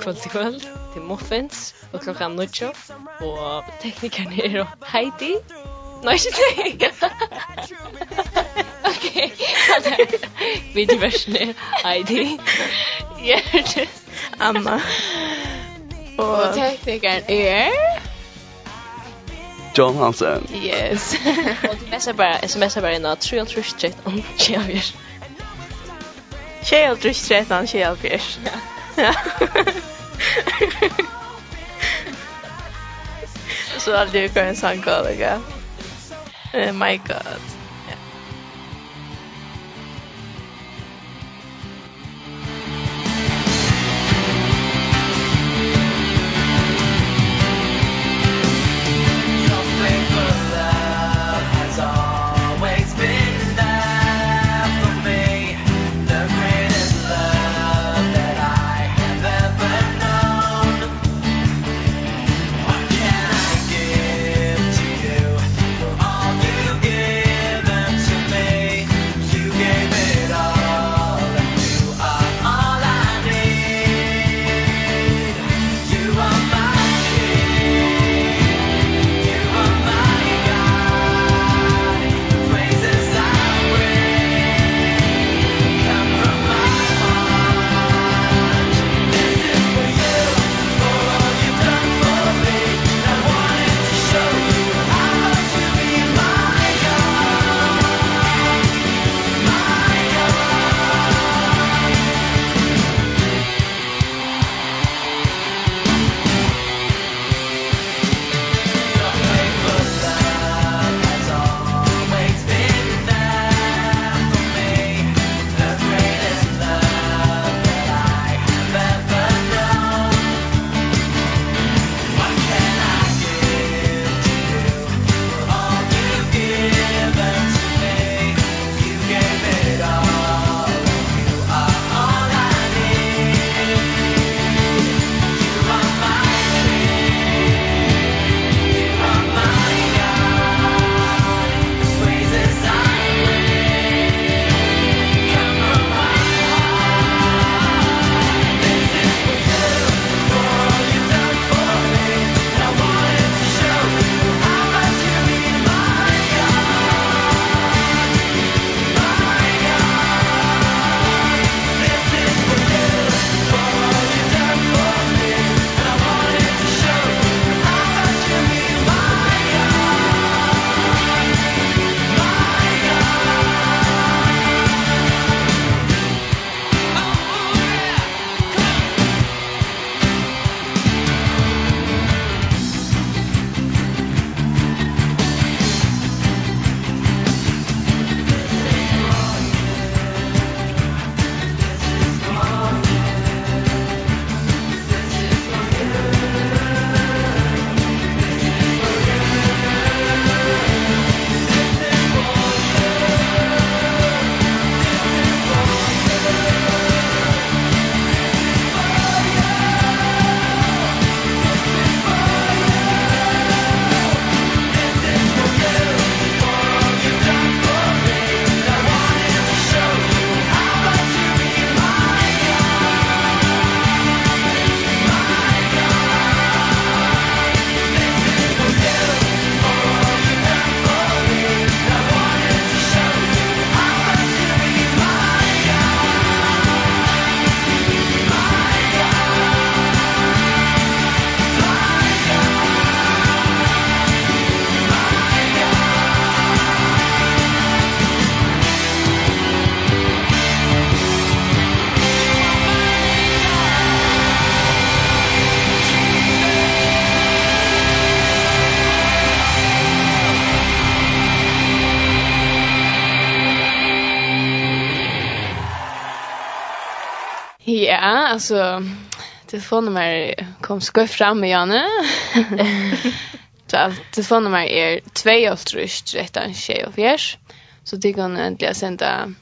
kvöld til kvöld til Muffins og klokka nudjo og teknikern er og Heidi Nei, ikke Ok, vi er diversen er Heidi Gjert Anna Og teknikern er John Hansen Yes Og du messer bare, sms'er bare innan 313 Kjell Kjell Kjell Kjell Kjell Kjell Kjell Ja. Så aldrig kan jag sanka det. Oh my god. så alltså telefonnummer kom skoj fram med Janne. Så att telefonnummer är 283 Så det kan äntligen sända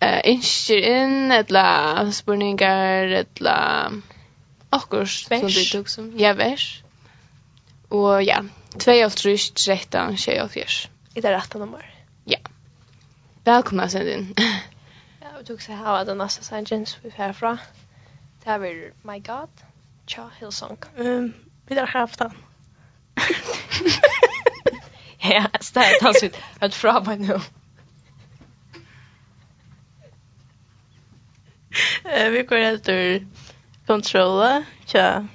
eh inskir inn etla spurningar etla akkurs som du tog som ja vers. Og ja 283 13 24 er det rette nummer. Ja. Velkomna sendin Jeg tok seg her av den neste sangen som vi fer herfra. Det her blir My God, Cha Hillsong. Um, vi har haft den. Ja, det er tatt ut. Hørt fra meg nå. Vi går etter Controller, Tja.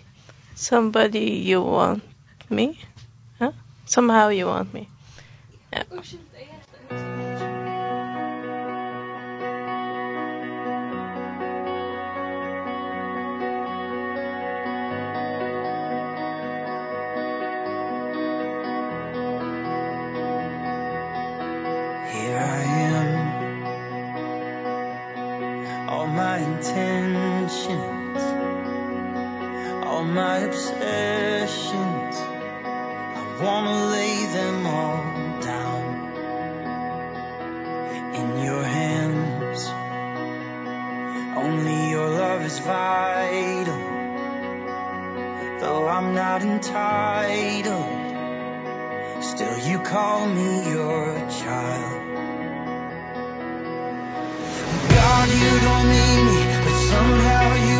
Somebody you want me? Huh? Somehow you want me. Ja. Yeah. my intentions all my obsessions. I want to lay them all down in your hands. Only your love is vital though I'm not entitled. Still you call me your child. you don't mean me but somehow you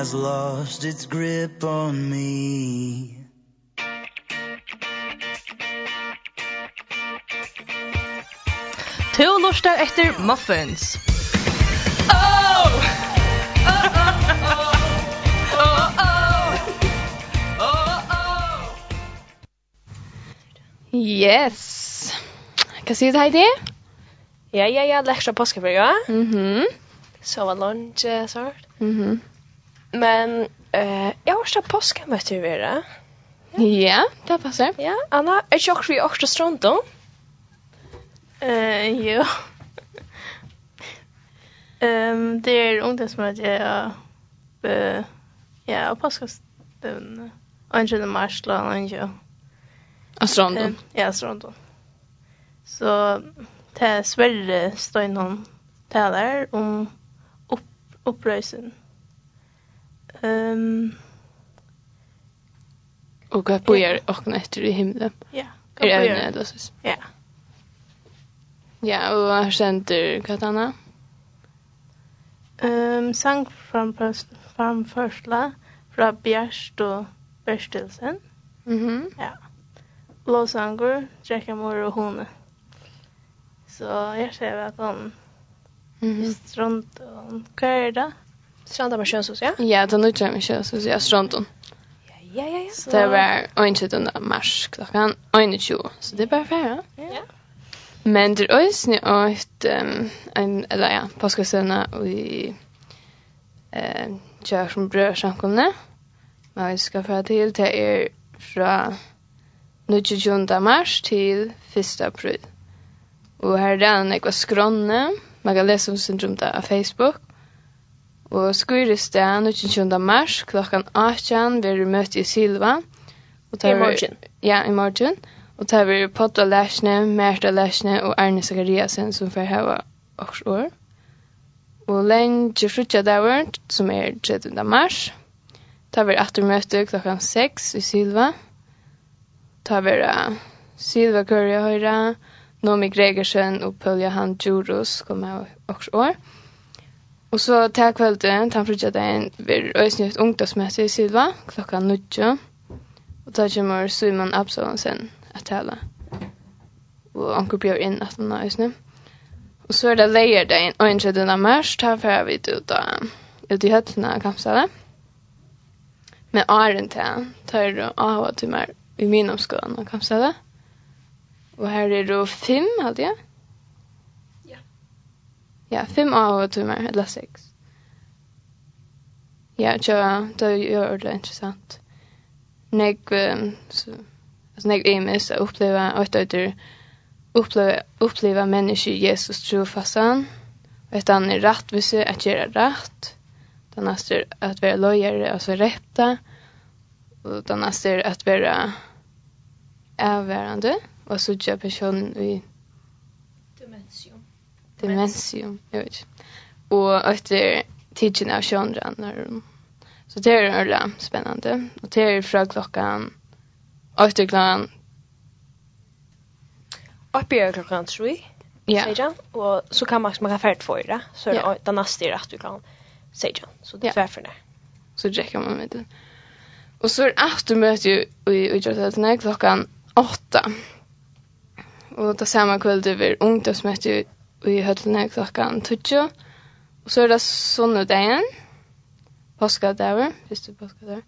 has lost its grip on me Tu lustar efter muffins. Oh! Oh, oh, oh. Oh, oh. Yes. Kan si det Heidi? Ja, ja, ja, lektra påskebrød, ja. Mhm. Mm Så var lunch, sort. Mhm. Mm Men eh jag har sett påskmöte ju vara. Ja, det passar. Ja, Anna, är jag också i Orsta strand då? Eh, jo. Ehm, det är ungdomsmöte ja. Eh, ja, och påskstunden. Angela Marsla, Angela. Astrandon. Ja, Astrandon. Så det är Sverre Steinholm talar om upp upprörelsen Ehm Och vad börjar och efter i himlen. Ja. Är det då eller så? Ja. Ja, och vad känner Katana? Ehm sang från från första fra Bjärst och Bärstelsen. Mhm. Mm ja. Låsangur, Jackamor och Hone. Så jag ser att hon Mm -hmm. og runt er det? Stranda med kjøsus, ja? Ja, det er nødt med kjøsus, ja, stranden. Ja, ja, ja. Så det var 21. mars klokkan 21, så det er bare ferdig. Ja. Men det er også nødt um, en, eller ja, påskastøvna i eh, kjør som brød samkomne. Men vi skal få til, det er fra 22. mars til 1. april. Og her er det en ekva skrånne. Man kan lese om syndrom av Facebook. Og skur i sted 19. mars klokkan 18 vil møte i Silva. Og I morgen. Ja, i morgen. Og tar vi Potta Læsne, Merta Læsne og Arne Zakariasen som får hava års år. Og lenge frutja dagar, som er 30. mars. Tar vi aftur møte klokkan 6 i Silva. Tar vi uh, Silva Kurja Høyra, Nomi Gregersen og Pølja Han Djuros kommer års år. Og Og så til kvelden, til frutja dagen, vil øyne et ungdomsmøte i Silva, klokka 9. Og da kommer Simon Absalonsen at tala. Og anker bjør inn at han øyne. Og så er det leier dagen, og en tredje mars, ta fra vi ut av ut i høttene av kampstedet. Men åren til, tar du av og til meg i min omskolen av kampstedet. Og her er det fem, hadde jeg. Ja, fem AH-timmar, eller sex. Ja, tja, det är det ordentligt intressant. När så, alltså när jag är uppleva så upplever att jag uppleva, uppleva människor Jesus trofastan. Och att han är rätt att göra rätt. Den är att vara lojare, alltså rätta. Och den är att vara avvärande. Och så gör personen i Dementium, jag vet Och efter tidsen av Chandra när Så det är en spännande. Och det är från klockan efter klockan Uppe är klockan tre. Ja. Sejan. Och så kan man man kan färd för det. Så ja. det nästa är att du kan sejan. Så det är ja. för det. Så dricker man med det. Och så är after möte ju i idrottshallen klockan 8. Och då samma kväll det blir ungdomsmöte i høttene klokkan 20. Og så er det sonnedagen, påskadever, første påskadever.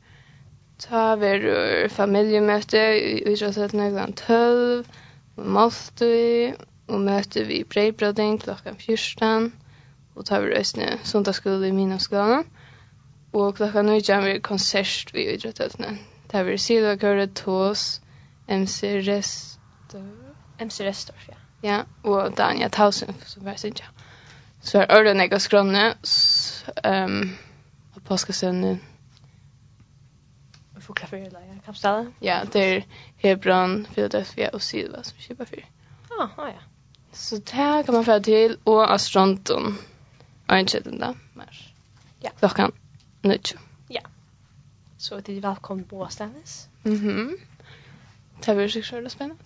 Ta verur familiemøte i idrottshøttene klokkan 12, og måltid, og møte vi breibrodding klokkan 14, og ta verur østene sundagsskole i minumskolen. Og klokkan 9 kommer konsert i idrottshøttene. Ta verur silvakøret, tås, MC Restor, MC Restor, ja. Ja, og Dania Tausen, som var sinja. Så er Ørden jeg og Skrånne, um, og påskesøvnen. Vi får klaffer i dag, Kapstad. Ja, det er Hebron, Philadelphia og Silva som kjøper fyr. Ah, ah, ja. Så det kan man føre til, og Astronton. Og en kjøtten da, mars. Ja. Klokkan, nødt Ja. Så det er velkommen på Stennis. Mhm. Mm det blir sikkert spennende.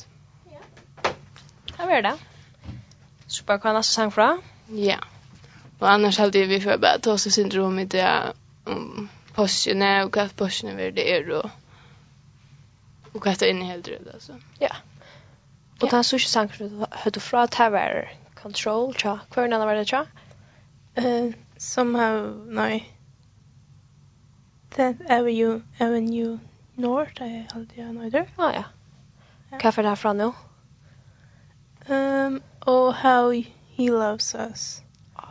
Det var det. Så bara kan neste sang fra? Ja. Och annars hade vi för bara ta oss syndrom i det om postjene och hva postjene vil det är då. Och hva det i det alltså. Ja. Och den sørste sang hörde fra Tower Control, tja. Kvar när var det tja? Eh, somehow, nej. Tenth Avenue, Avenue North, jag hade jag nöjder. Ah, ja. Hva er det här från nu? Um, oh, how he loves us.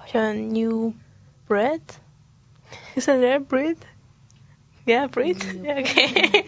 Can new bread? Isn't there bread? Yeah, bread? Okay.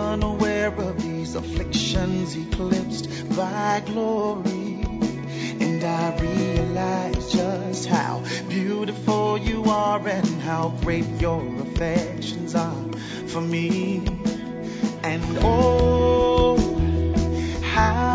unaware of these afflictions eclipsed by glory. And I realize just how beautiful you are and how great your affections are for me. And oh how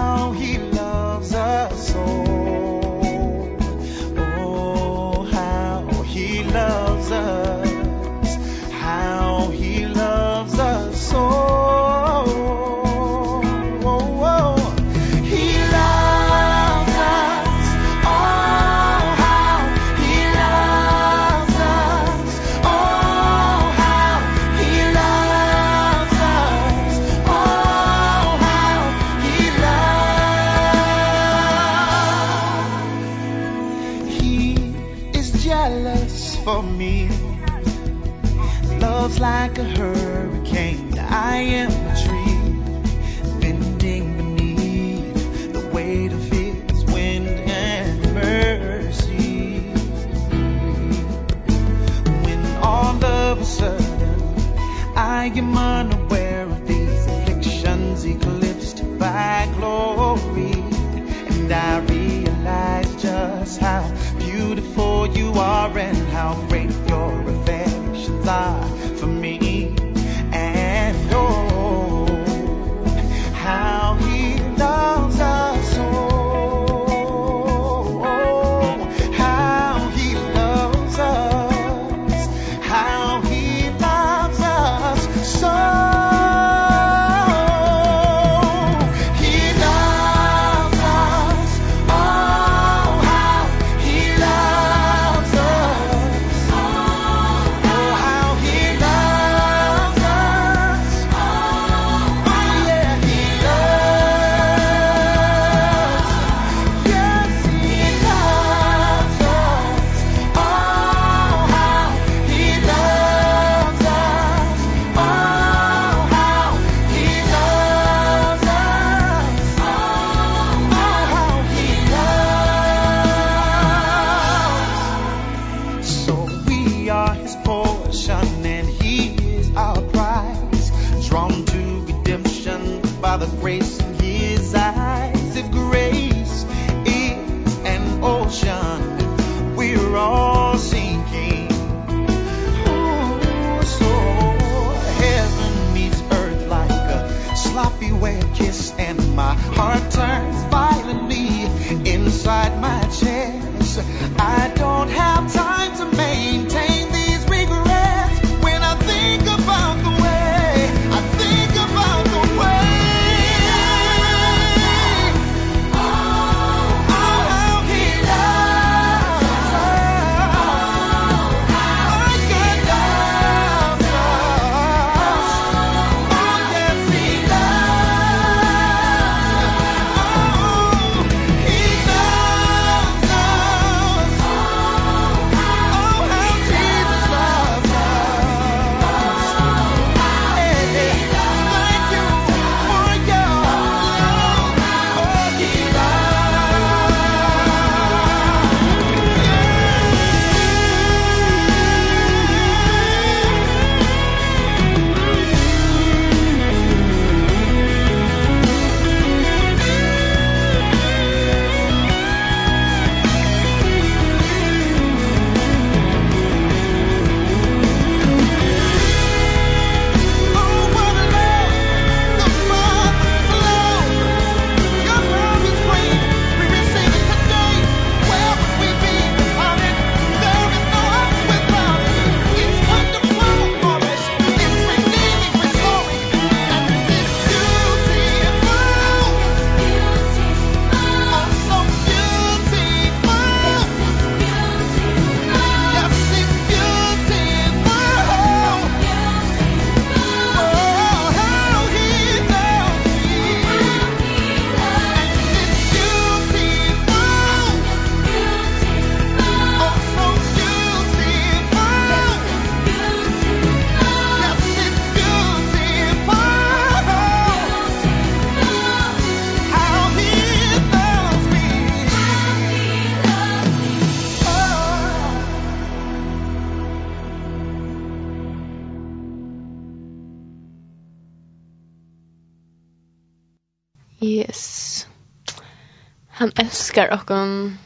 elskar okkon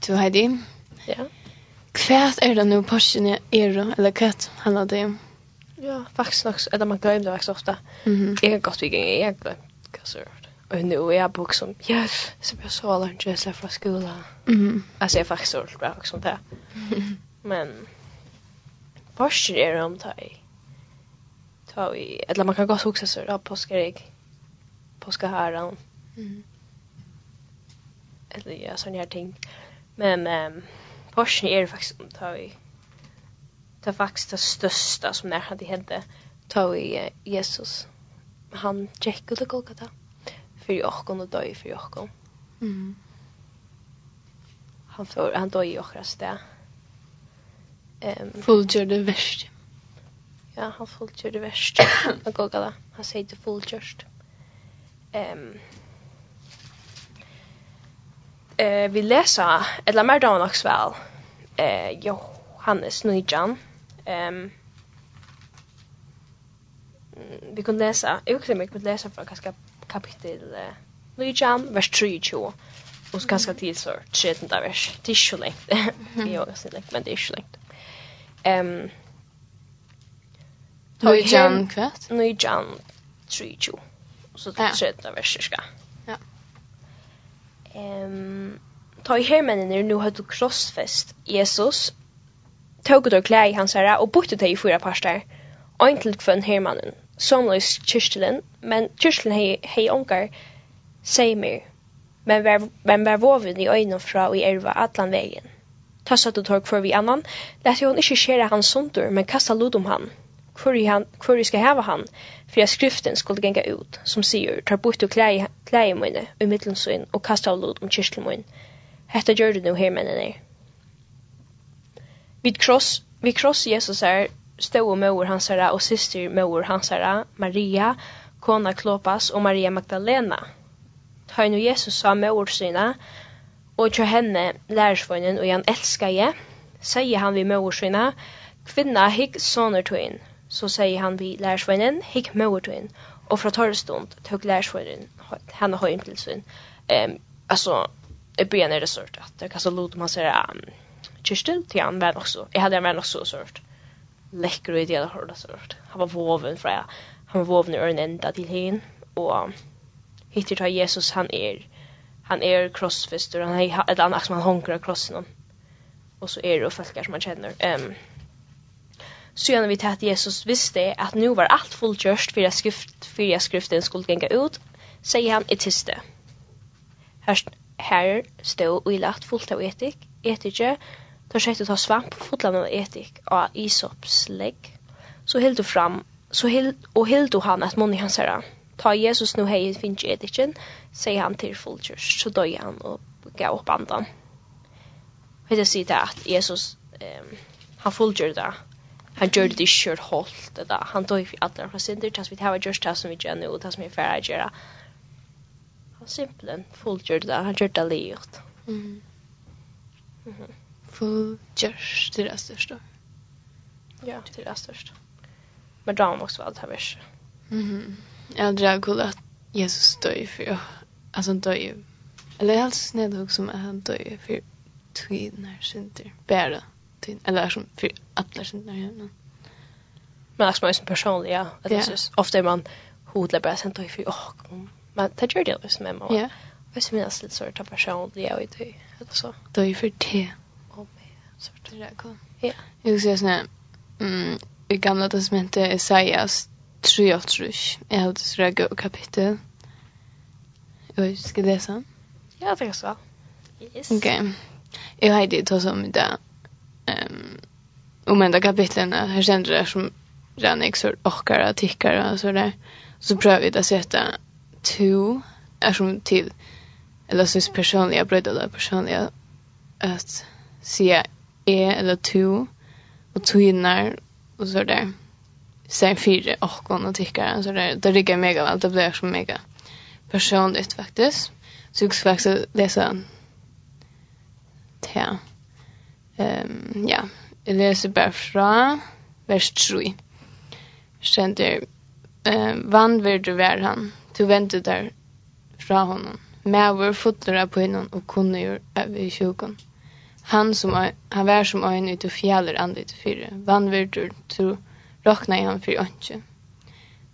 to Heidi. Ja. Kvært er det nu passion er eller kvært handlar det om? Ja, faktisk nok, eller man glömmer det faktisk ofta. Mm -hmm. Jeg kan godt viking, jeg glömmer hva så Og nu er jeg bok som, ja, som jeg så alle ikke slett fra skola. Mm -hmm. Altså, jeg er faktisk så bra og sånt her. Men, Porsche er det om i, ta i, eller man kan gå huske sig, ja, påskar jeg, påskar. Mm eller ja, sådana här ting. Men um, Porsche är faktiskt, tar vi, tar faktiskt det största som när hade hände, tar vi Jesus. Han gick ut och Golgata. För jag och döj för jag och Mm. Han, för, han döj i och Ehm Um, Fullgjörde värst. Ja, han fullgjörde värst. Han Golgata. Han sier det fullgjörst. Ehm... Um, eh, vi lesa, eller mer dagen også vel, eh, Johannes Nidjan. Um, vi kunne lesa, jeg vet ikke om jeg kunne lesa fra kanskje kapittel eh, Nidjan, vers 23, og så kanskje til så 13. vers. Det er ikke så lengt. jo, det er lengt, men det er ikke så lengt. Um, Nidjan kvart? Nidjan 23, og så til 13. vers, Ja. Ehm ta i er nu har du krossfest Jesus tog då klä i hans herre og bytte det i fyra parster ein til kvann hermannen somløs kyrstelen men kyrstelen hei, hei onkar seimer men var, men var voven i øynene fra og i erva atlan vegen. Tassat og tork for vi annan, lät hon ikkje skjere hans sundur, men kasta lod om han hvor han, hvor jeg skal hava han, for at skriften skulle genga ut, som sier, tar bort og klei mine, i middelsyn, og kasta av lod om kyrsel min. Hetta gjør du nu her mennene. Vid kross, vid kross Jesus er, stå og møver hansara og syster møver hansara, Maria, kona Klopas og Maria Magdalena. Ta nu Jesus sa møver sina, og til henne lærersvønnen og han elskar jeg, sier han vid møver sina, kvinna hikk soner tøyen, så sier han vi lærersveinen, hikk møvertøyen, og fra torre stund tog lærersveinen henne høyen til sin. Um, altså, i byen er det sørt at det kan så lot man ser um, Kirstil til han var nok så. Jeg hadde han var nok så sørt. Lekker og ideelle sørt. Han var voven fra, han var voven i øren enda til henne, og hittir tar Jesus han er, han er crossfister, han er, eller han som han honker krossen om. og så er det jo folk som han kjenner. Um, Så Sjön vi att Jesus visste att nu var allt fullgjort för att skrift för att skriften skulle gänga ut, säger han i tyste. Här, her stod og lagt fullt av etik, etikje, da skedde ta svamp fullt av etik av isopslägg. Så hild du fram, så hild, og hild du han at munni hans herra. Ta Jesus nu hei finns etiken, säger han til fullgjort, så døy han og gav opp andan. Det sier det at Jesus, um, han fullgjør det han gjør det ikke kjørt holdt, det där. Han tog ju alle från synder, det tas vi har just det som vi gjør gör nu vi er ferdig å gjøre. Han simpelthen fullgjør det. Han gjør det livet. Mm. Mhm. Mm Fullgjort det är största. Ja, det er största. Men då har också det her verset. Mhm. Jag drar kul att Jesus dör för alltså dör ju. Eller helst snedhugg som är han dör för tvinar synder. Bära tid. Eller som för alla sina hjärnan. Men alltså man är som personlig, ja. Att yeah. det ofta är man hodlar bara sen då för åh, men det gör det liksom med mamma. Ja. Jag ser mina lite sort av ja, och det eller så. Då är för te. Åh, men sort av det kan. Ja. Jag ser såna mm, i gamla testamentet Isaias 3. Jag har det så kapitel. Jag ska läsa. Ja, det kan så. Yes. Okej. Jag har det som det um, om enda kapitlen här sen det som Ranix och åkare, tickare och sådär. Så prövar vi att sätta to är som till eller så personliga bröder eller personliga att se är eller to och tvinnar och så där. Sen fyra och och tickare så där. Det ligger mega väl det blir så mega personligt faktiskt. Så jag ska faktiskt läsa Ja. Ehm ja, jeg leser bare fra vers 3. Skjønner, eh, vann vil du være han, du venter der fra honom. Mävor fotlar på hinnan och kunde ju över i. Han som han var som ögon ut och fjäller andet fyra. Vann virtur tro rockna i han för önche.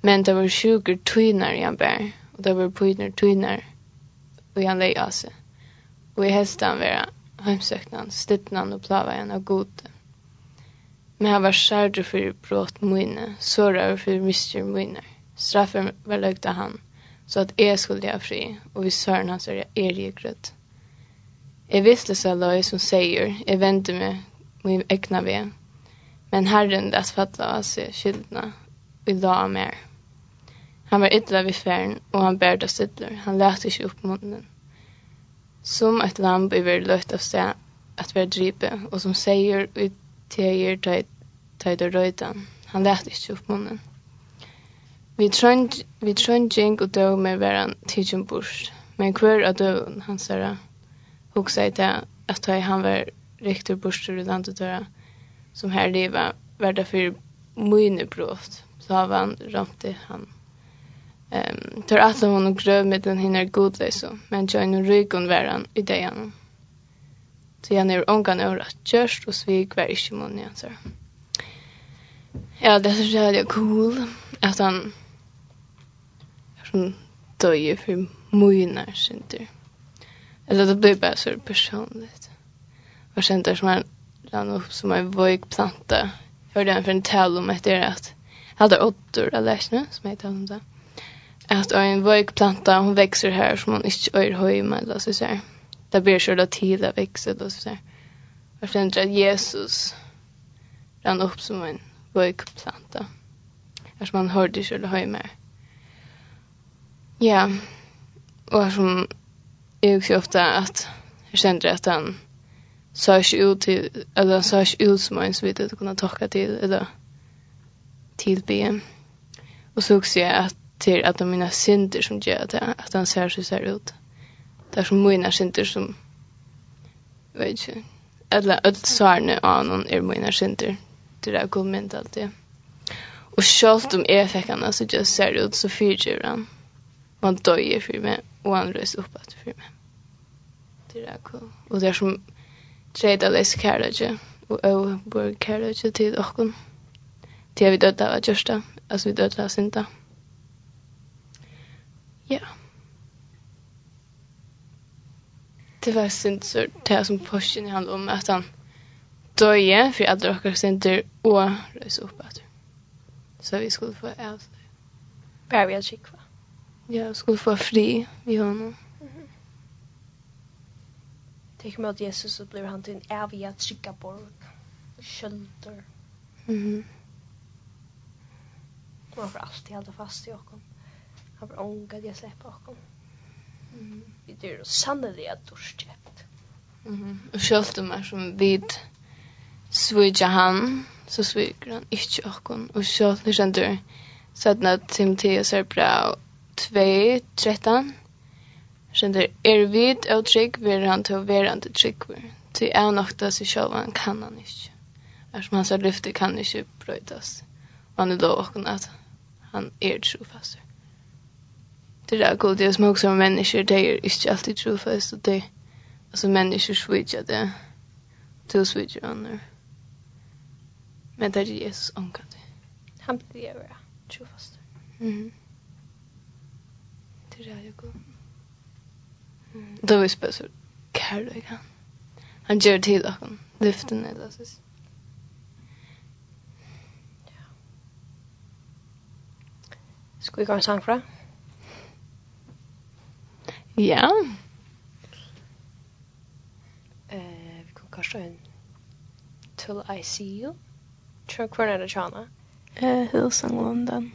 Men det var sjuker tynar i han bär och det var pynar tynar och han leja sig. Och i hästan vara heimsøkte han, stedde han og plava av gode. Men han var særdur fyrir brått mine, sårar fyrir mistur mine. Straffen var løgda han, så at jeg skulle ha fri, og vi søren hans er er grøtt. Jeg visste så løy som sier, jeg vente meg, min egna ved, men herren det fattla av seg skyldna, vi la mer. Han var ytla vid færen, og han bærda stidler, han lærte ikke opp munnen. Som et lamp i vår løtt av sted at ver dripe, og som seier ut teir tøyd og røyta. Han lät ikke opp munnen. Vi trøndjeng og døg med veran tidsin burs, men hver av døven han sier, hugsa i det at tøy han var riktig bursdur i landet døra, som her livet var det for mye brått, så har han ramte han. Ehm tar att hon och gröv med den hinner god så men jag nu ryggen varan i det han. Så jag när onkan över att og och svik var i Simon igen så. Ja, det är så jävla cool att han som döjer för mojnar synter. Eller det blir bara så personligt. Och sen där som han rann upp som en vojk planta. Hörde han för en tal om att det är att jag hade åttor av läsarna som heter honom där att en våg planta hon växer här som hon inte är höj med då så så här. Där blir så då tid att växa då så här. Jag känner att Jesus rann upp som en våg planta. Att man hörde så där höj med. Ja. Och som jag också ofta att jag känner att han sa sig ut till eller han sa sig ut som en så vidt att kunna tacka till eller till. Och så också att till att de mina synder som gör att, att han ser så ser ut. Det är som mina synder som, vet inte, alla öll svarne av någon är mina synder. Det där går mynt alltid. Och självt om jag fick han så jag ser ut så fyrtjur han. Man döjer för mig och han rörs upp att för mig. Det där går. Och det är som tredje läs kärlek och över kärlek till åkken. Det är vi döda av att görsta. Alltså vi döda av synda. Ja. Det var synd så det som posten handler om att han døje för att dra synder och rösa upp att. Så vi skulle få eld. Bare vi hade kvar. Ja, vi skulle få fri vi honom. Mm -hmm. Tänk Jesus så blir han till en eviga tryggaborg. Kölder. Mm -hmm. var får alltid hålla fast i honom. Han var ung att jag släppa honom. Mm. Det är sannolikt dorskjøpt. Mhm. Och självt om som vid svigja han, så sviger han ikke okkon. Og sjálf nu kjendur sætna Timotheus er bra 2.13. Kjendur, er vid og trygg vil han til å være han til tryggver. Ty er nok det selv sjálf han kan han ikke. Ersom hans lyfte kan ikke brøytas. Og han er lov okkon at han er trofastur det där god det smog som människor det är inte alltid trofast och det alltså människor switchar det till switchar andra men det är Jesus omkring han blir det vara trofast. Mhm. Det där jag god då är speciellt kärlek han? Han gör till och ner det. så Skal vi gå en sang fra? Ja. Eh, vi kan kanskje en Till I See You. Tror jag kvar när det tjänar. Eh, hur London. hon den?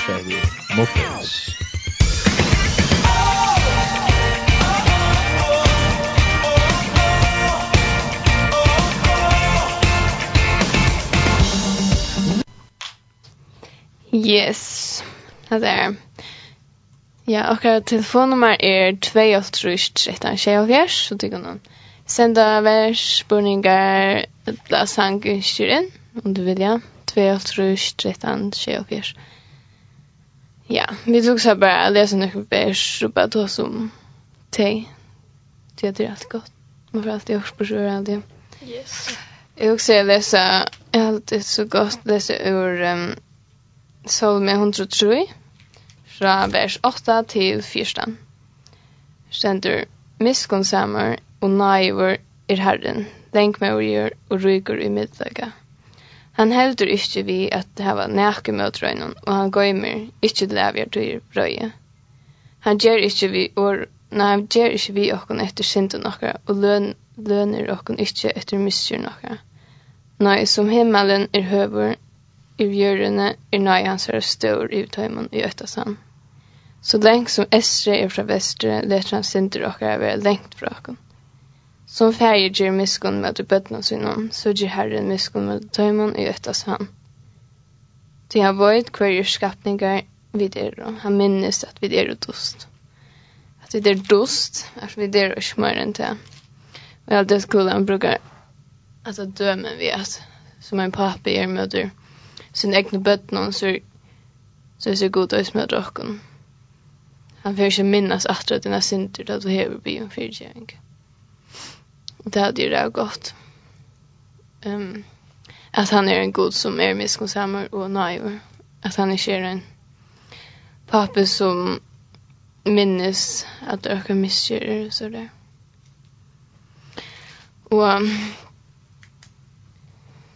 Muffins. Muffins. Yes. Hva er Ja, og telefonnummer er 283-13-24, så du kan senda vers, spurningar, la sang, styr inn, om du vil, ja. 283-13-24. Ja, vi tog så bara att läsa några vers och bara ta som te. Det är alltid gott. Man får alltid hörs på sig och alltid. Yes. Jag också jag läsa, jag har alltid så gott läsa ur um, Solme 103 fra vers 8 til 14. Stendur, miskunnsammer og naiver er herren, lenkmøyer og ryger i middaga. Han heldur ikkje vi at hava næke mot og han gøymer ikkje til avgjør til røye. Han gjer ikkje vi or, nei, han gjer ikkje vi okkon etter synden okkara, og løn, løner okkon ikkje etter misstyr okkara. Nei, som himmelen er høver, i gjørene er nei hans er stør i tøymon i øttasan. Så lengt som Estre er fra vestre, leter han synder okkara være lengt fra okkon. Som färger ger miskon med att bötna sinom, så ger herren miskon med att töjman i öttas han. Ty han vet kvar skapningar vid er, han minnes att vid er dost. Att vid er dost, att vid er och smören till. Och allt det skulle han brukar alltså döma vid att som en pappa er möter sin egna bötna så så är det god att smöta rocken. Han får inte minnas att det är synder att du hever byen fyrtjäring. Mm det hade ju det gått. Um, att han är en god som är miskunnsammer och naiv. Att han är en pappa som minnes att öka missgör och sådär. Och um,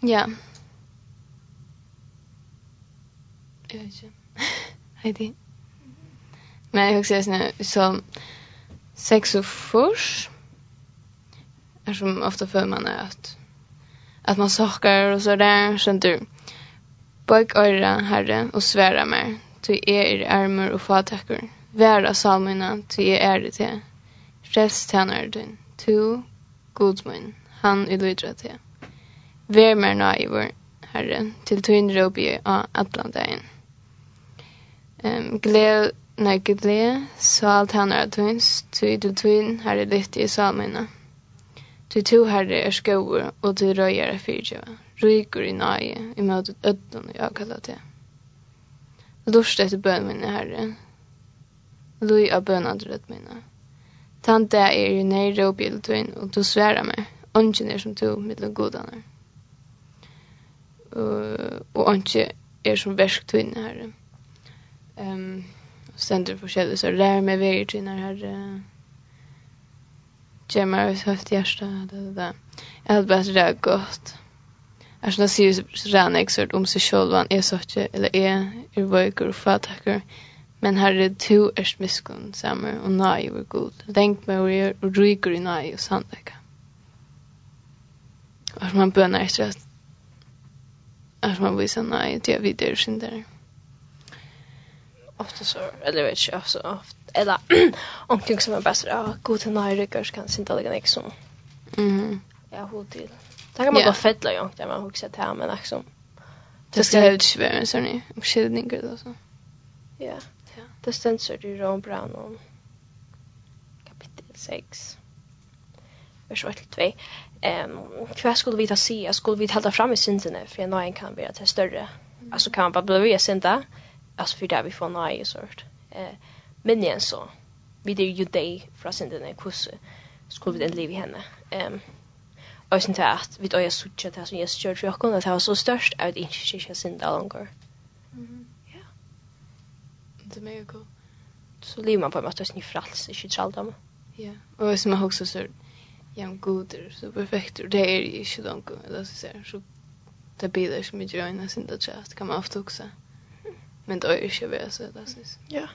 ja. Jag vet inte. Heidi. Men jag också sånär, så sex och furs som ofta för man är att att man sakar och så där sånt du Bøk øyra, herre, og sværa mer, til jeg er ærmer og fatakker. Væra salmina, til jeg er det til. Frels tjener din, to, god min, han i lydra til. Vær mer naivor, herre, til tøyn råbi av atlandagen. Um, gled, nei, gled, sal tjener tøyns, tøy til tøyn, herre, lytte i salmina. Du to herre er skover, og du røyer er fyrtjøve. Ryker i nøye, i møte ødden jeg kaller til. Lust etter bøn mine, herre. Lui av bøn adrød minne. Tant det er i nøyre og bjeltøyn, og du sværa meg. Ongen er som to, mittel godene. Uh, og ongen er som verktøyne, herre. Um, Sender forskjellig, så lær meg veier til herre. Herre ger mig ett högt hjärta. Det, det, det. Jag hade bara det gott. Alltså när säger Rana exert om seg selv, han er så ikke, eller er, er vøyker og fatakker. Men här är två erst sammen, og nei nej var god. Tänk meg og är och ryker i nej och sandaka. Och man bønner etter at, at man viser nei til jeg videre vidare syndare ofta så, eller vet inte, så ofta, eller omkring som är bäst, ja, god till några ryggars kan synda lägga nek som, Mhm. ja, hod till. Det kan man bara fettla ju inte, man huxar till här, men liksom. Det ska hända så ni. Och en sån uppskylning, eller så. Ja, det ständs så det Brown om kapitel 6. Vers 8 till 2. Ehm, vad skulle vi ta se? Skulle vi ta fram i synden för jag någon kan bli att det större. Alltså kan man bara bli synda. Mm alltså för där vi får nej och sånt. Eh men igen så vi det ju dig från sen den kus skulle vi den leva henne. Ehm och sen där att vi då jag söker det som Jesus söker för oss, kunde det var så störst ut inte sig sen där longer. Mhm. Ja. Det er mega cool. Så lever man på en måte som i frals, inte tralldom. Ja, och som jag också så jam goder, så perfekt, og det er ikke inte eller så ser så det blir det som är gröna sin det kan man ofte også. Mm. Men det är ju inte värre så det syns. Ja.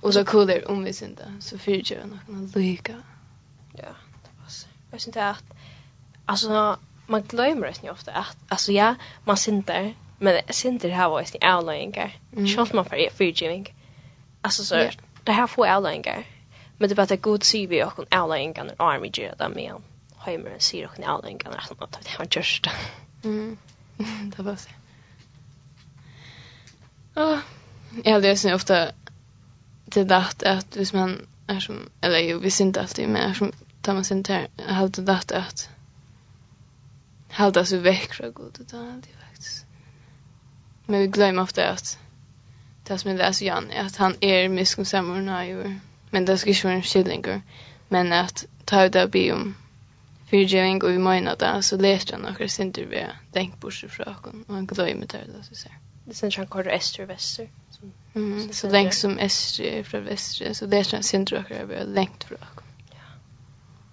Och så cool är om vi syns där. Så fyrtjör jag någon lika. Ja, det var så. Jag syns att... Alltså, man glömmer det ofta. Att, alltså ja, man syns där. Men syns det här var ju inte avlöjningar. Mm. Sånt man får fyrtjöring. Alltså så, ja. det här får avlöjningar. Men det är bara att det god syr vi och avlöjningar när army gör det med en. Heimer sier och avlöjningar. Att han har gjort just. Mm, det var så. Ja, jag läser ofta till dagt att hvis man är som, eller jo, vi syns inte alltid, men är som tar man sin här, jag har dagt att halda sig väck från god och ta faktiskt. Men vi glömmer ofta att det som jag läser Jan är att han är miskunnsamma och nöjor. Men det ska inte vara en skillingar Men att ta ut det och be om fyrgeving och vi mojna det så läser han några sinter vi har tänkt bort från och han glömmer det där så ser det sen kan kort öster och väster. Mm, så längs som öster från väster så det känns inte rökare över längt från. Ja.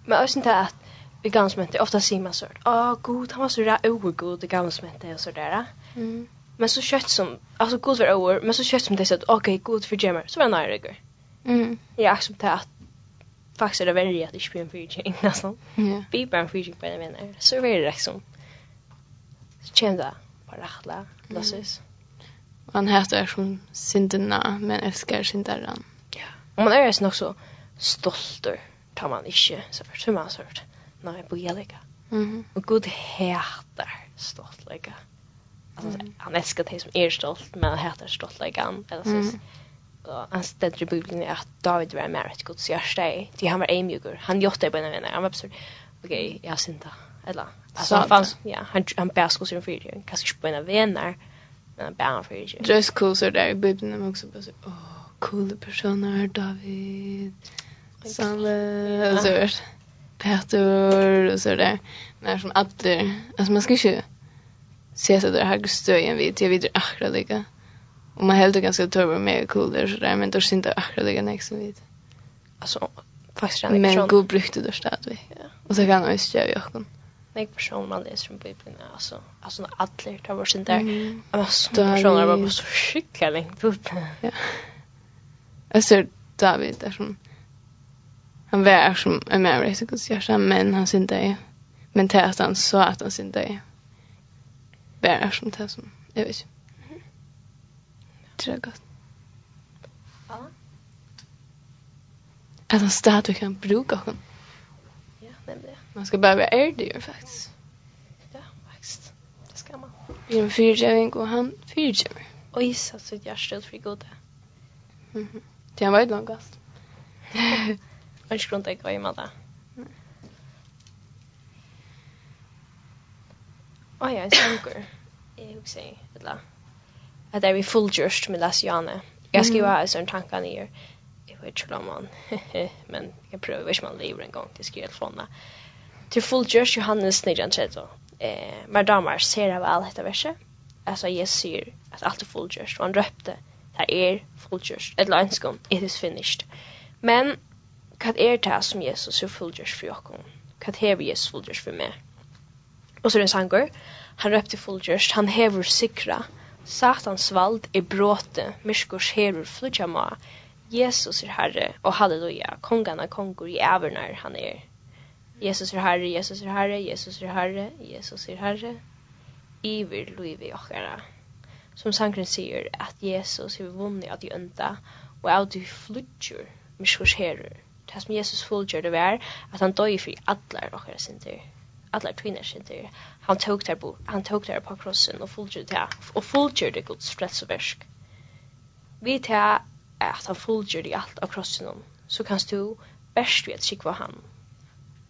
Men jag syns att vi gamla inte ofta ser man så att ah god han var så där ogod det gamla som och så där. Mm. Men så kött som alltså god var över men så kött som det så att okej god för gemmer så var nära det. Mm. Jag accepterar att faktiskt är det värre att det spelar en fyrtjäng nästan. Ja. Vi bara en fyrtjäng på en vänner. Så är det liksom. Så känner det bara rätt lätt. Mm. Låtsas. Man hatar som synderna men älskar syndaren. Ja. Och man är ju också stolt tar man inte så för som man så hört. Nej, på jäliga. Mhm. Och god hatar stoltlägga. Alltså mm. han älskar dig som är stolt men han hatar stoltläggan eller så. Mm. Och han ställer i Bibeln att David var med ett Guds hjärta. Det han var ämjugur. Han gjorde det på en vän. Han var absurd. Okej, jag synda. Eller alltså han fanns ja, han han bär skulle sin frid. Kanske på en vänner, där den bär för dig. Dress cool så där i Bibeln men också bara så åh coola personer David. Sanne så där. Peter och så där. När som alla alltså man ska ju se så där här stöjen vid till vidare akra lika. Och man helt ganska turbo med cool där så där men då syns det akra lika nästa vid. Alltså faktiskt en Men god brukte då stadig. vi. Och så kan jag ju göra jag kan. Nej person man läser från Bibeln alltså alltså alla tar vår sin där mm. alltså personer var bara så sjuka längt upp. Ja. ser David där som han var som en mer resa kan säga men han sin där men testan så att han sin det. var som det som jag vet. Tror jag gott. Ja. Att han stadig kan bruka honom. Man ska bara vara ärdig faktiskt. Ja, faktiskt. Det ska man. Vi är en fyrtjävning och han fyrtjävning. Och gissa så ett hjärtstöd för goda. Mm -hmm. Det var ju långast. Man ska inte gå i med det. Åh ja, en sånger. Jag husker inte. Att det är vi fullgjørst med Lasse Janne. Jag skriver alltså en tanke ner. Jag vet inte om man. Men jag prövar om man lever en gång till skrivet från det. Til full Josh Johannes 1930. Eh, men damer ser av all dette verset. Alltså Jesus säger att allt är full Josh. Och han röpte, det är full Josh. Ett lönskom, it is finished. Men, vad är det som Jesus är full Josh för jag? Vad är Jesus full Josh för mig? Och så är det en. Han röpte full Josh. Han häver sikra. Satans vald är bråte. Myskors herur flutja ma. Jesus är herre och halleluja. Kongarna kongor i ävernar han är. Jesus er Herre, Jesus er Herre, Jesus er Herre, Jesus er Herre. Iver luivi okkara. Som sangren sier at Jesus er vunni at de ønda og av du flutjur miskurs herur. Det som Jesus fullgjør det var at han døy for allar okkara sinter. Allar tvinar sinter. Han tok der, han tok der på krossen og fullgjør det og fullgjør det gods frelseversk. Vi tar at han fullgjør det alt av krossen så kanst du best vet sikva han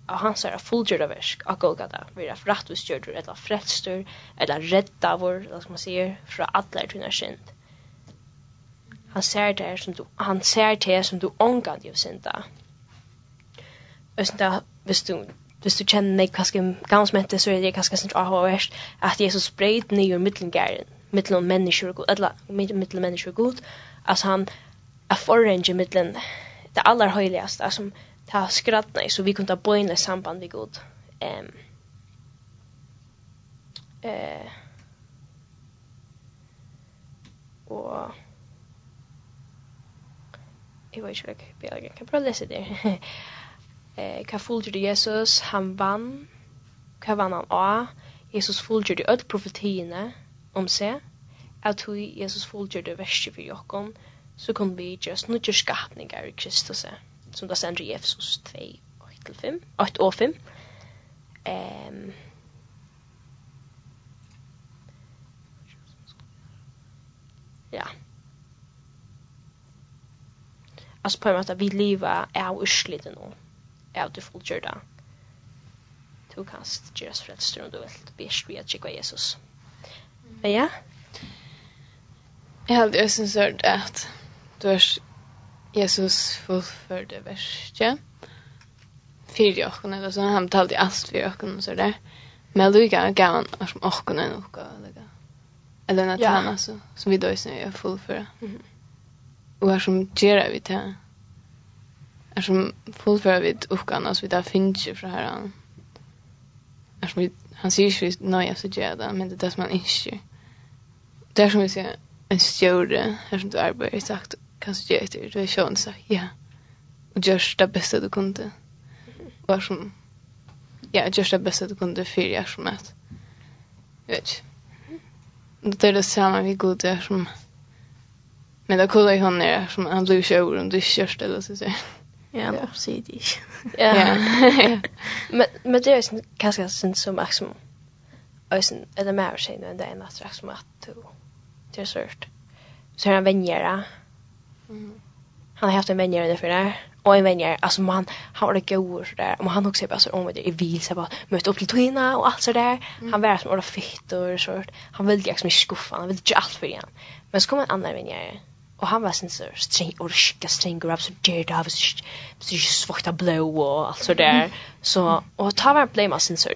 av hans er fullgjörda versk av Golgata, vi er rattvistgjördur, eller frelstur, eller redda vår, eller som man sier, fra allar tunna synd. Han ser det som du, han ser det som du ångand jo synda. sånn da, hvis du, hvis du kjenner meg kanskje gammelsmente, så er det kanskje sin avhåverst, at Jesus breit nye mittlengæren, mittlum mennesker og god, eller mittlum mennesker og god, altså han er forrenge mittlum, det aller høyligaste, altså, ta skrattna så vi kunde bo in i samband med god. Ehm. Um, eh og jeg vet ikke hva jeg kan, kan prøve å lese det. eh, hva fulgjer du Jesus? Han vann. Hva vann han av? Jesus fulgjer du øde profetiene om seg. At hui Jesus fulgjer du verset for jokken, så kan vi gjøre snutjer skapninger i Kristus. Kristus som det stender i Efesos 2, 8-5, 8 og 5. Um, ja. Altså på en måte, vi lever av urslit nå. Av det. Du kan gjøre oss frelster om du vil. Best vi at tjekka Jesus. Men ja? Jeg hadde aldri synes hørt at du har Jesus fullførte verset för åkken, eller så han talade alt för jocken och så där. Men Luka gav han oss om jocken och något eller eller något ja. annat så som vi då sen är fullförda. Mm. Och som gjør vi det. Är som fullförda vi åkken, altså vi da finner ikke fra her han. Är som vi han sier ikke vi nøye så gjør det men det er det där man inte. Det er som vi sier, en stjorde her som du arbeider, sagt, kan du studera efter du är tjön så ja och görs det bästa du kunde var som ja görs det bästa du kunde för jag som att jag vet det är det samma vi god är som men det kolla i hon är som han blir tjör om du görs det eller så så Ja, ja. säg det. Ja. Men men det är kanske sen som maximum. Alltså eller mer sen än det är något som att du det är surt. Så han vänjer Han har haft en vänjare där för det. Och en vänjer, alltså man, han var det god så där. Och han också bara så om det är vil så bara mötte upp till Tina och allt så där. Han var som orda fitt och så. Han ville liksom inte skuffa, han ville inte allt för igen. Men så kom en annan vänjer. Och han var sin så sträng och skicka sträng och så där det var så svarta blå och allt så där. Så och ta var blame sin så.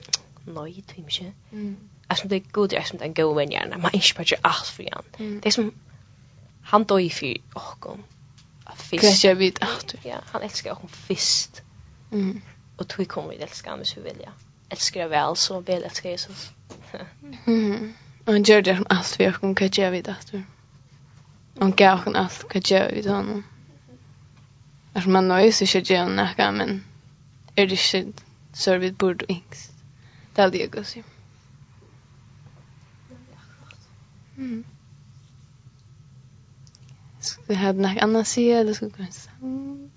Nej, det är inte. Mm. Alltså det är god, jag som den goda vänjaren. Man är inte bara allt för igen. Det är som han døg for åkken. Fyrst. Hva skal vi da? Ja, han elsker åkken fyrst. Mm. Og tog kommer vi til elsker han hvis vi vil, ja. Elsker jeg vel, så vel elsker Jesus. mm. Og han gjør det som alt vi åkken, hva gjør vi da? Han gav åkken alt, hva gjør vi da? Altså, man nøys ikke gjør han noe, men er det ikke så vi burde yngst. Det er det jeg går sier. Mm. Ska vi ha något annat se eller ska vi gå en sång?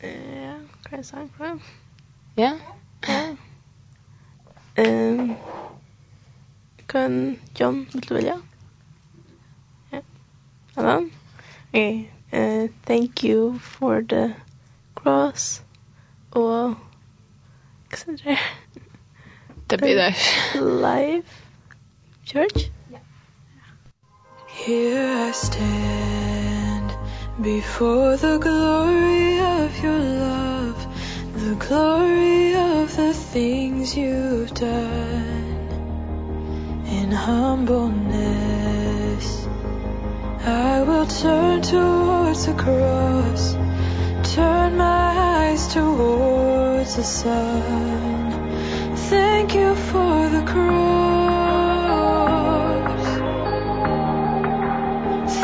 Ja, kan jag sång på? Ja? Ja. Ehm kan John vill du vilja? Ja. Hello? Okay. Uh, thank you for the cross. Og hva er det? Det blir det. Life Church? Here I stand before the glory of your love The glory of the things you've done. In humbleness I will turn towards the cross Turn my eyes towards the sun. Thank you for the cross.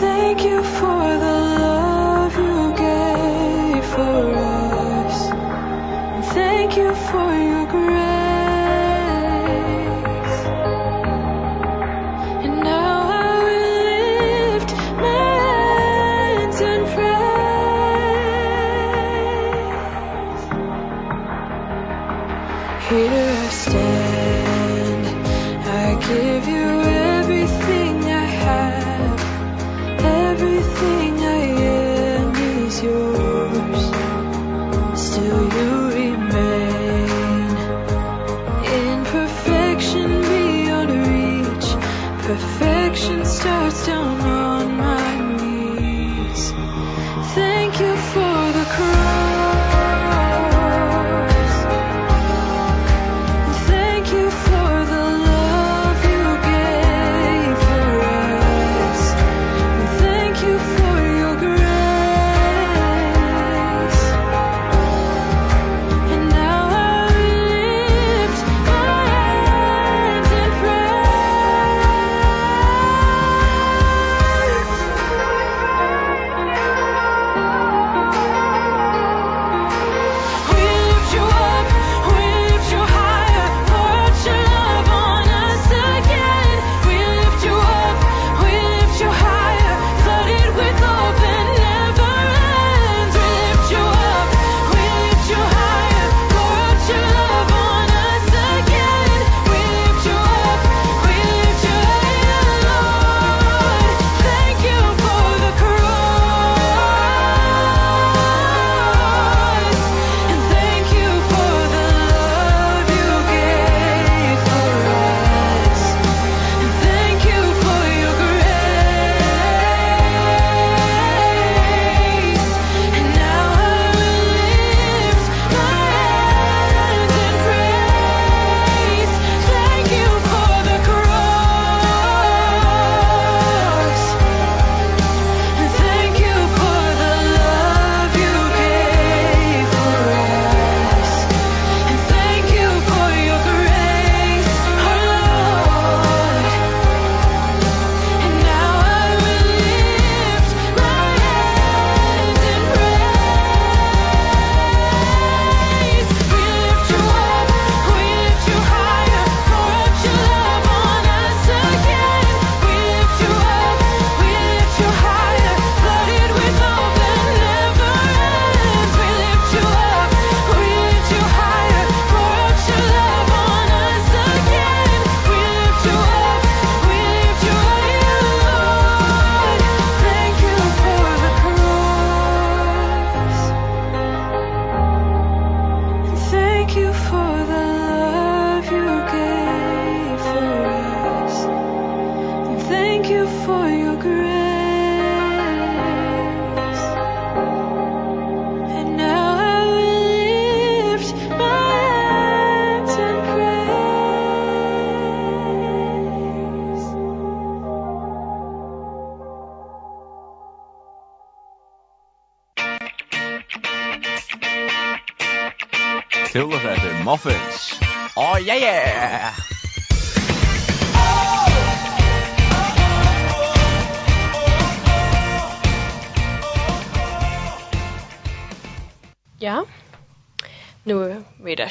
thank you for the love you gave for us. Thank you for your grace.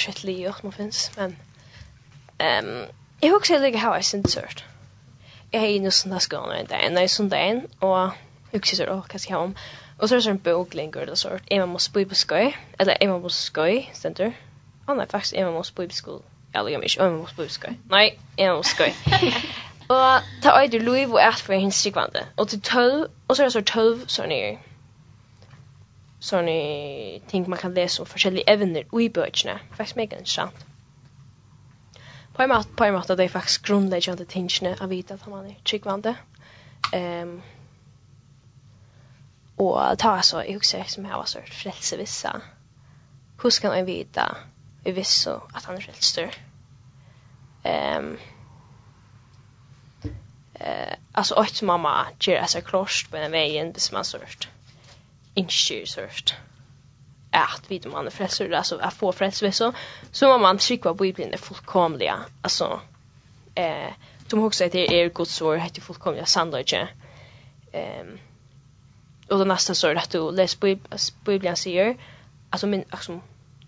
skitlig och nog finns men ehm jag husar lika hur jag syns sort. Jag är ju sån där skån där en nice söndag en och husar så då kanske hem. Och så är det en bokling eller sort. Emma måste bo på skoj eller Emma måste skoj center. Ja nej faktiskt Emma måste bo på skol. Eller jag menar Emma måste bo på skoj. Nej, Emma måste skoj. Och ta öjder Louis och ät för hins strikvande. Och till 12, och så är det så 12 så nere sånne ting man kan lese om forskjellige evner i bøkene. Faktisk mega interessant. På en måte, på en måte, det er faktisk grunnleggende tingene å vite at man er tryggvande. Um, og ta så, jeg husker som jeg var så frelse vissa. Hvordan kan jeg vite i visse at han er frelster? Um, eh, uh, altså, åtte mamma gjør seg klorst på den veien hvis man sørst inskjer sørst att vi man är frälsare, alltså att få frälsare så, så må man trycka Bibeln är fullkomliga. Alltså, eh, som också heter er Guds ord, heter fullkomliga sannolikheten. Ehm, och det nästa så är att du läser Bibeln säger, alltså, min, alltså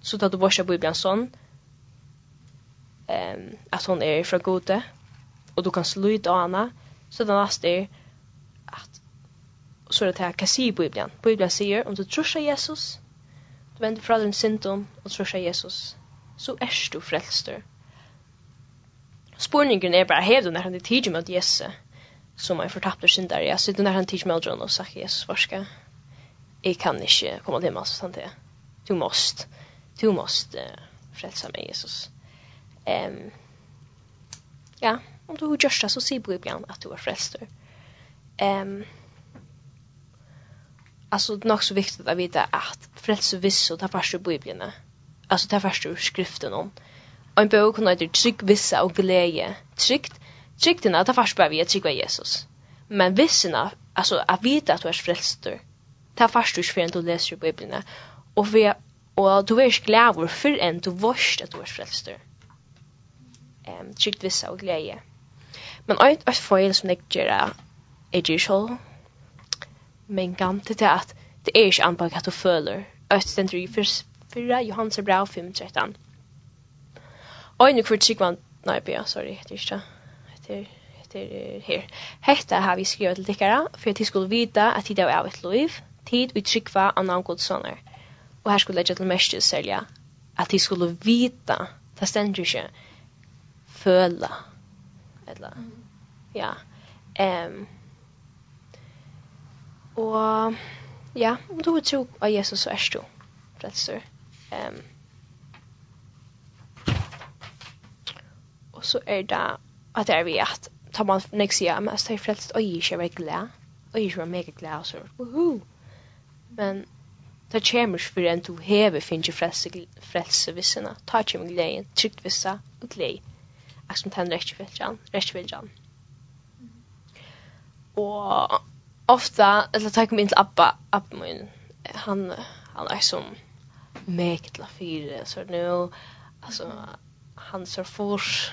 så tar du borsa Bibeln sån, ehm, att hon är från gode, och du kan sluta ana, så det nästa är så er det her, hva sier Bibelen? Bibelen sier, om du tror seg Jesus, du vender fra din syndom og tror seg Jesus, så er du frelster. Spurningen er bare, hev du når han er tidlig med Jesus, som er fortapt og synder, ja, sitter når han tidlig med John og sagt, Jesus, varska, jeg kan ikke komme til himmelen, sånn det. Du måst, du måst uh, frelse meg, Jesus. Um, ja, om du gjør det, så sier Bibelen at du er frelster. Um, alltså det är också viktigt att veta att frälse viss och ta fast ur Bibeln. Alltså ta fast ur skriften om. Och en bok kan heter Trygg vissa och glädje. Tryggt, tryggt att ta fast bara via trygg av Jesus. Men vissina, alltså att veta att du är frälst Ta fast ur förrän du läser ur Bibeln. Och, vi, och du är glädje förrän du vårst att du är frälst Um, tryggt vissa och glädje. Men ett, ett fel som jag gör är ju själv men gam til det at det er ikke anbaka at du føler. Øststendri i 4, Johans er bra 5, 13. Och nu kvar man nei, bia, sorry, det er ikke, det er heter her. Hetta har vi skrivet til dikkara, for at de skulle vita at tid er av et liv, tid vi trykva av navn godsoner. Og her skulle legge til mest til selja, at de skulle vita, det stendur ikke, føla, eller, ja, ehm um, Og ja, om du tror av Jesus så er du frelser. Um, og så er det at det er vi at tar man nek sier, men altså, jeg er frelst, og jeg ikke er glad, og jeg ikke er mega glad, og så, woohoo! Men det kommer ikke for en du hever finner frelse, frelse vissene, ta kommer gleden, trygt vissa, og gled. Akkurat som tenner rett og frelse, rett og rekkefiltjan. Og ofta eller tar kom in till Abba Abba min han han är som mäkla fyra så nu alltså han så fors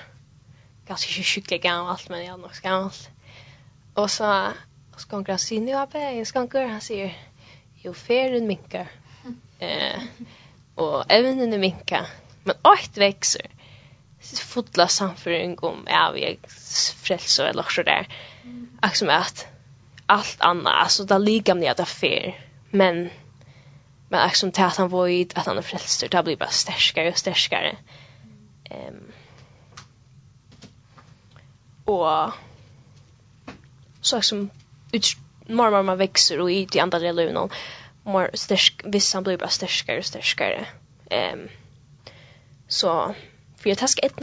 ganska sjukt gammalt men jag nog gammalt och så ska han granska in i Abba jag ska han han säger jo färden minkar eh och även den minkar men åt växer fotla samföring om ja vi frälsor eller så där. Mm. Axum att allt annat alltså där ligger ni att affär men men också som att han void att han är frälst det blir bara starkare och starkare. Ehm. Um, och så som ut mer mer man växer och i de andra delarna mer stark vissa blir bara starkare och starkare. Ehm. Um, så för jag ska ett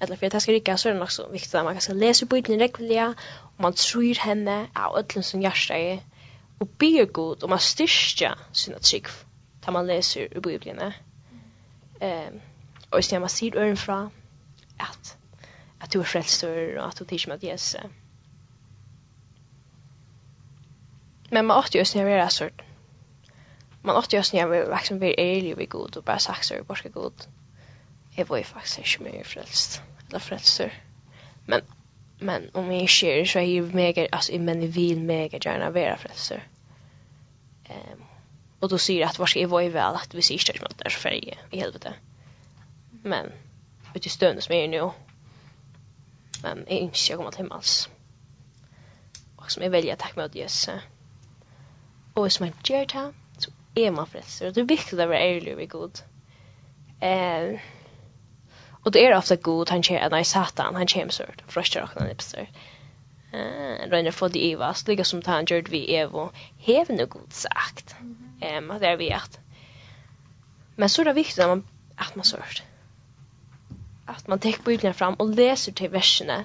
eller för att det ska rycka så är det också viktigt att man kanske läser Bibeln regelbundet och man tror henne av ödlen som hjärsta är och ber god och man styrka sina trygg när man läser ur Bibeln. Ehm och istället man ser öron från att att du är frälstor och att du tycker med Jesus. Men man åt just när vi är så man åt just när vi liksom blir ärlig vid god och bara sagt så är ska borska god. Mm jag var ju faktiskt inte mer frälst. Eller frälster. Men, men om jag sker så är ju mega, alltså men jag vill mega gärna vara frälster. Um, och då säger jag att var ska jag vara väl att vi ser inte att det är så färg i helvete. Men, vet du stunden som jag är nu. Men jag inte jag kommer till alls. Och som jag väljer att tacka med Jesus. Och som jag gör det så är man frälster. Och det är viktigt att vara ärlig och god. Eh... Och det är ofta god han kör en satan han kör så att frustra och han ipster. Eh, rönner för det Eva, lika som han gjort vi Evo. Hev nu god sagt. Ehm, att det är vi att. Men så är det viktigt att man att man sört. Att man tar Bibeln fram och läser till verserna.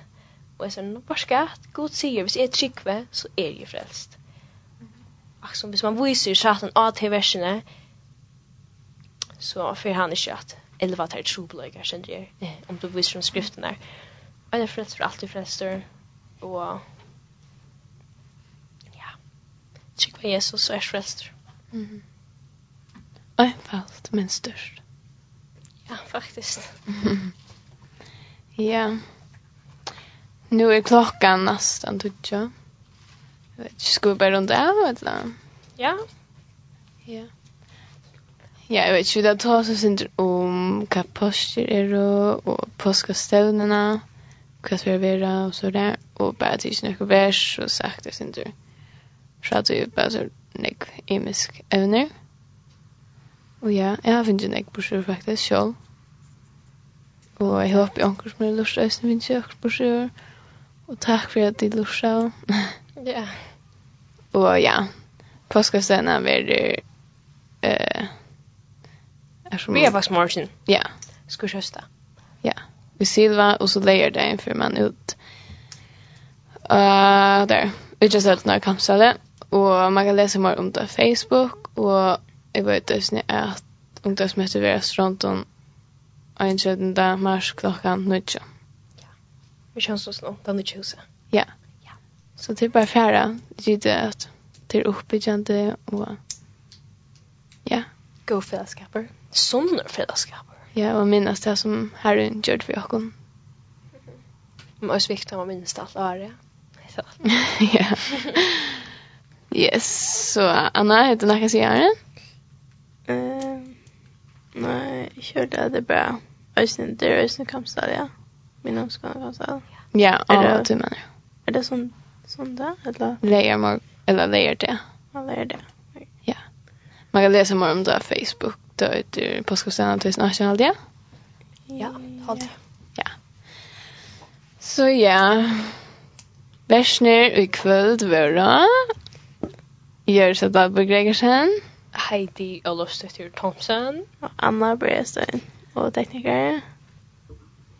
Och så nu bara ska god säger, hvis är tryckve så är ju frälst. Och som hvis man visar satan att till verserna så för han är kött eller vad det är troblöjgar sen det är om du viser om skriften der. Og det frälst för alltid frelster, og ja. Tycker vad Jesus är frälster mm. Einfalt men størst. ja faktisk. ja. Nu är klockan nästan tutja. Jag vet ska vi börja runt av eller ja. Ja. Ja, jeg vet ikke, det tar så sint om om hva poster er og, og påskastøvnene, hva skal være og så der, og bare til noen vers og sagt det sin tur. Så at bare så nek imisk evner. Og ja, jeg har finnet nek bursur faktisk selv. Og jeg håper jeg anker som er lurt øyne finnes jeg anker bursur. Og takk for at de lurt Ja. Og ja, påskastøvnene er eh, Vi är faktiskt morgon. Ja. Ska kösta. Ja. Vi silva och så lägger det en för man ut. Uh, där. Vi just helt när kampstället. Och man kan läsa mer om det på Facebook. Och jag vet inte att ungdomsmötet vid restauranten en tredje dag mars klockan nutja. Ja. Vi känns så snart den nutja huset. Ja. Ja. Så det är bara färra. Det är att det är uppbyggande och ja. Go fällskaper sånne fredagskaper. Ja, og minnes det som Herren gjør for Jakob. Men også viktig om å minnes det alt året. Ja. Yes, så Anna, heter du noe som gjør det? Uh, nei, ikke det, det er bra. Øyne, det er Øyne Kampstad, ja. Min omskående Kampstad. Ja, og du mener. Er det sånn, sånn da, eller? Leier, eller leier det. Ja, leier det. Man kan läsa mer om det på Facebook. Då är det på skolan till national det. Ja, håll det. Ja. Så ja. Versner i kväll vara. Görs att på Gregersen. Heidi Olofsdottir Thompson. Och Anna Brestein. Och tekniker.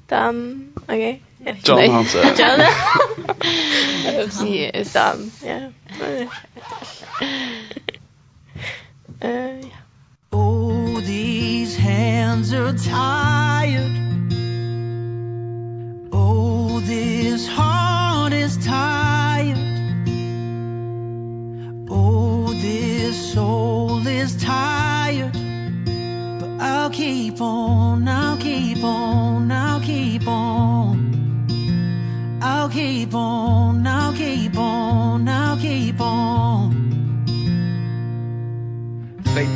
Dan, okej. Okay. John Hansen. John Hansen. yes. Dan, ja. Uh, yeah. Oh, these hands are tired. Oh, this heart is tired. Oh, this soul is tired. But I'll keep on, I'll keep on, I'll keep on. I'll keep on.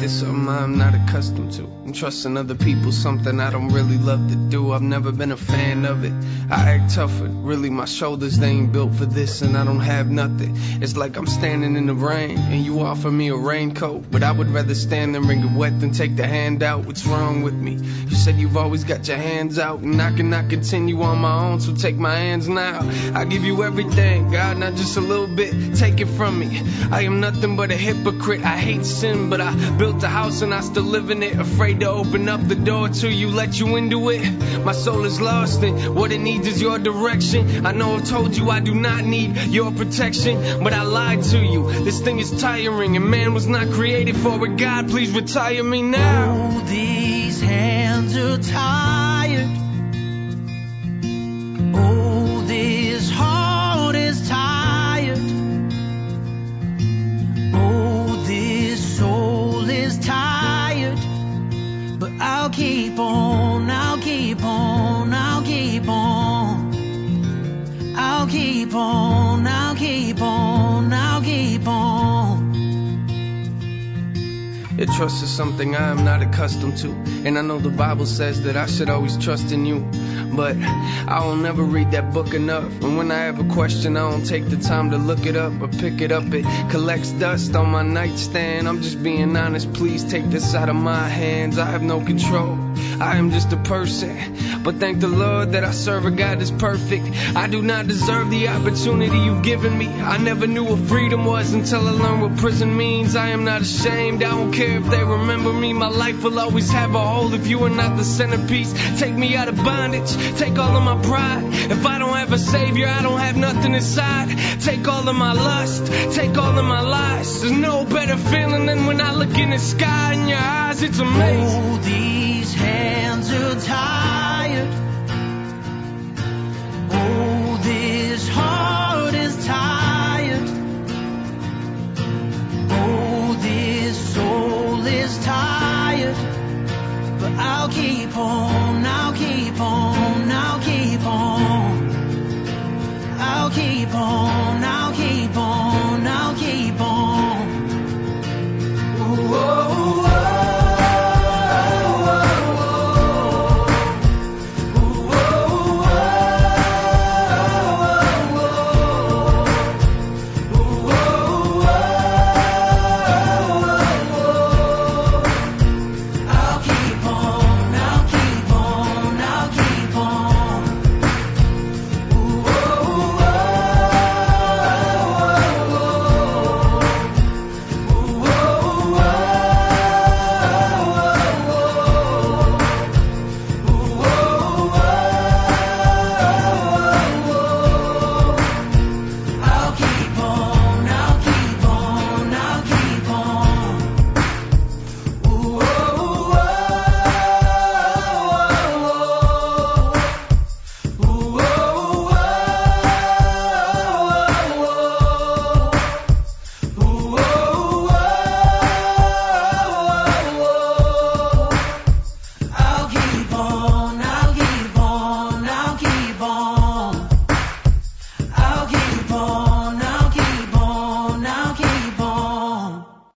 some I'm not accustomed to and trusting other people something I don't really love to do. I've never been a fan of it. I act tough but really my shoulders they ain't built for this and I don't have nothing. It's like I'm standing in the rain and you offer me a raincoat but I would rather stand and get wet than take the hand out. What's wrong with me? You said you've always got your hands out and I cannot continue on my own so take my hands now. I give you everything God not just a little bit. Take it from me. I am nothing but a hypocrite. I hate sin but I built a house and I still live in it. Afraid to open up the door to you let you into it. My soul is lost and what it needs is your direction. I know I've told you I do not need your protection but I lied to you. This thing is tiring and man was not created for it. God please retire me now. Oh, these hands are tired. Oh keep on I'll keep on I'll keep on. I'll keep on I'll keep on I'll keep on. Your trust is something I am not accustomed to. And I know the Bible says that I should always trust in you. But I will never read that book enough. And when I have a question I don't take the time to look it up or pick it up. It collects dust on my nightstand. I'm just being honest. Please take this out of my hands. I have no control. I am just a person. But thank the Lord that I serve a God that's perfect. I do not deserve the opportunity you've given me. I never knew what freedom was until I learned what prison means. I am not ashamed. I don't care care if they remember me. My life will always have a hole if you are not the centerpiece. Take me out of bondage. Take all of my pride. If I don't have a savior I don't have nothing inside. Take all of my lust. Take all of my lies. There's no better feeling than when I look in the sky in your eyes. It's amazing. Oh, these hands are tired. I'll keep on I'll keep on I'll keep on. I'll keep on I'll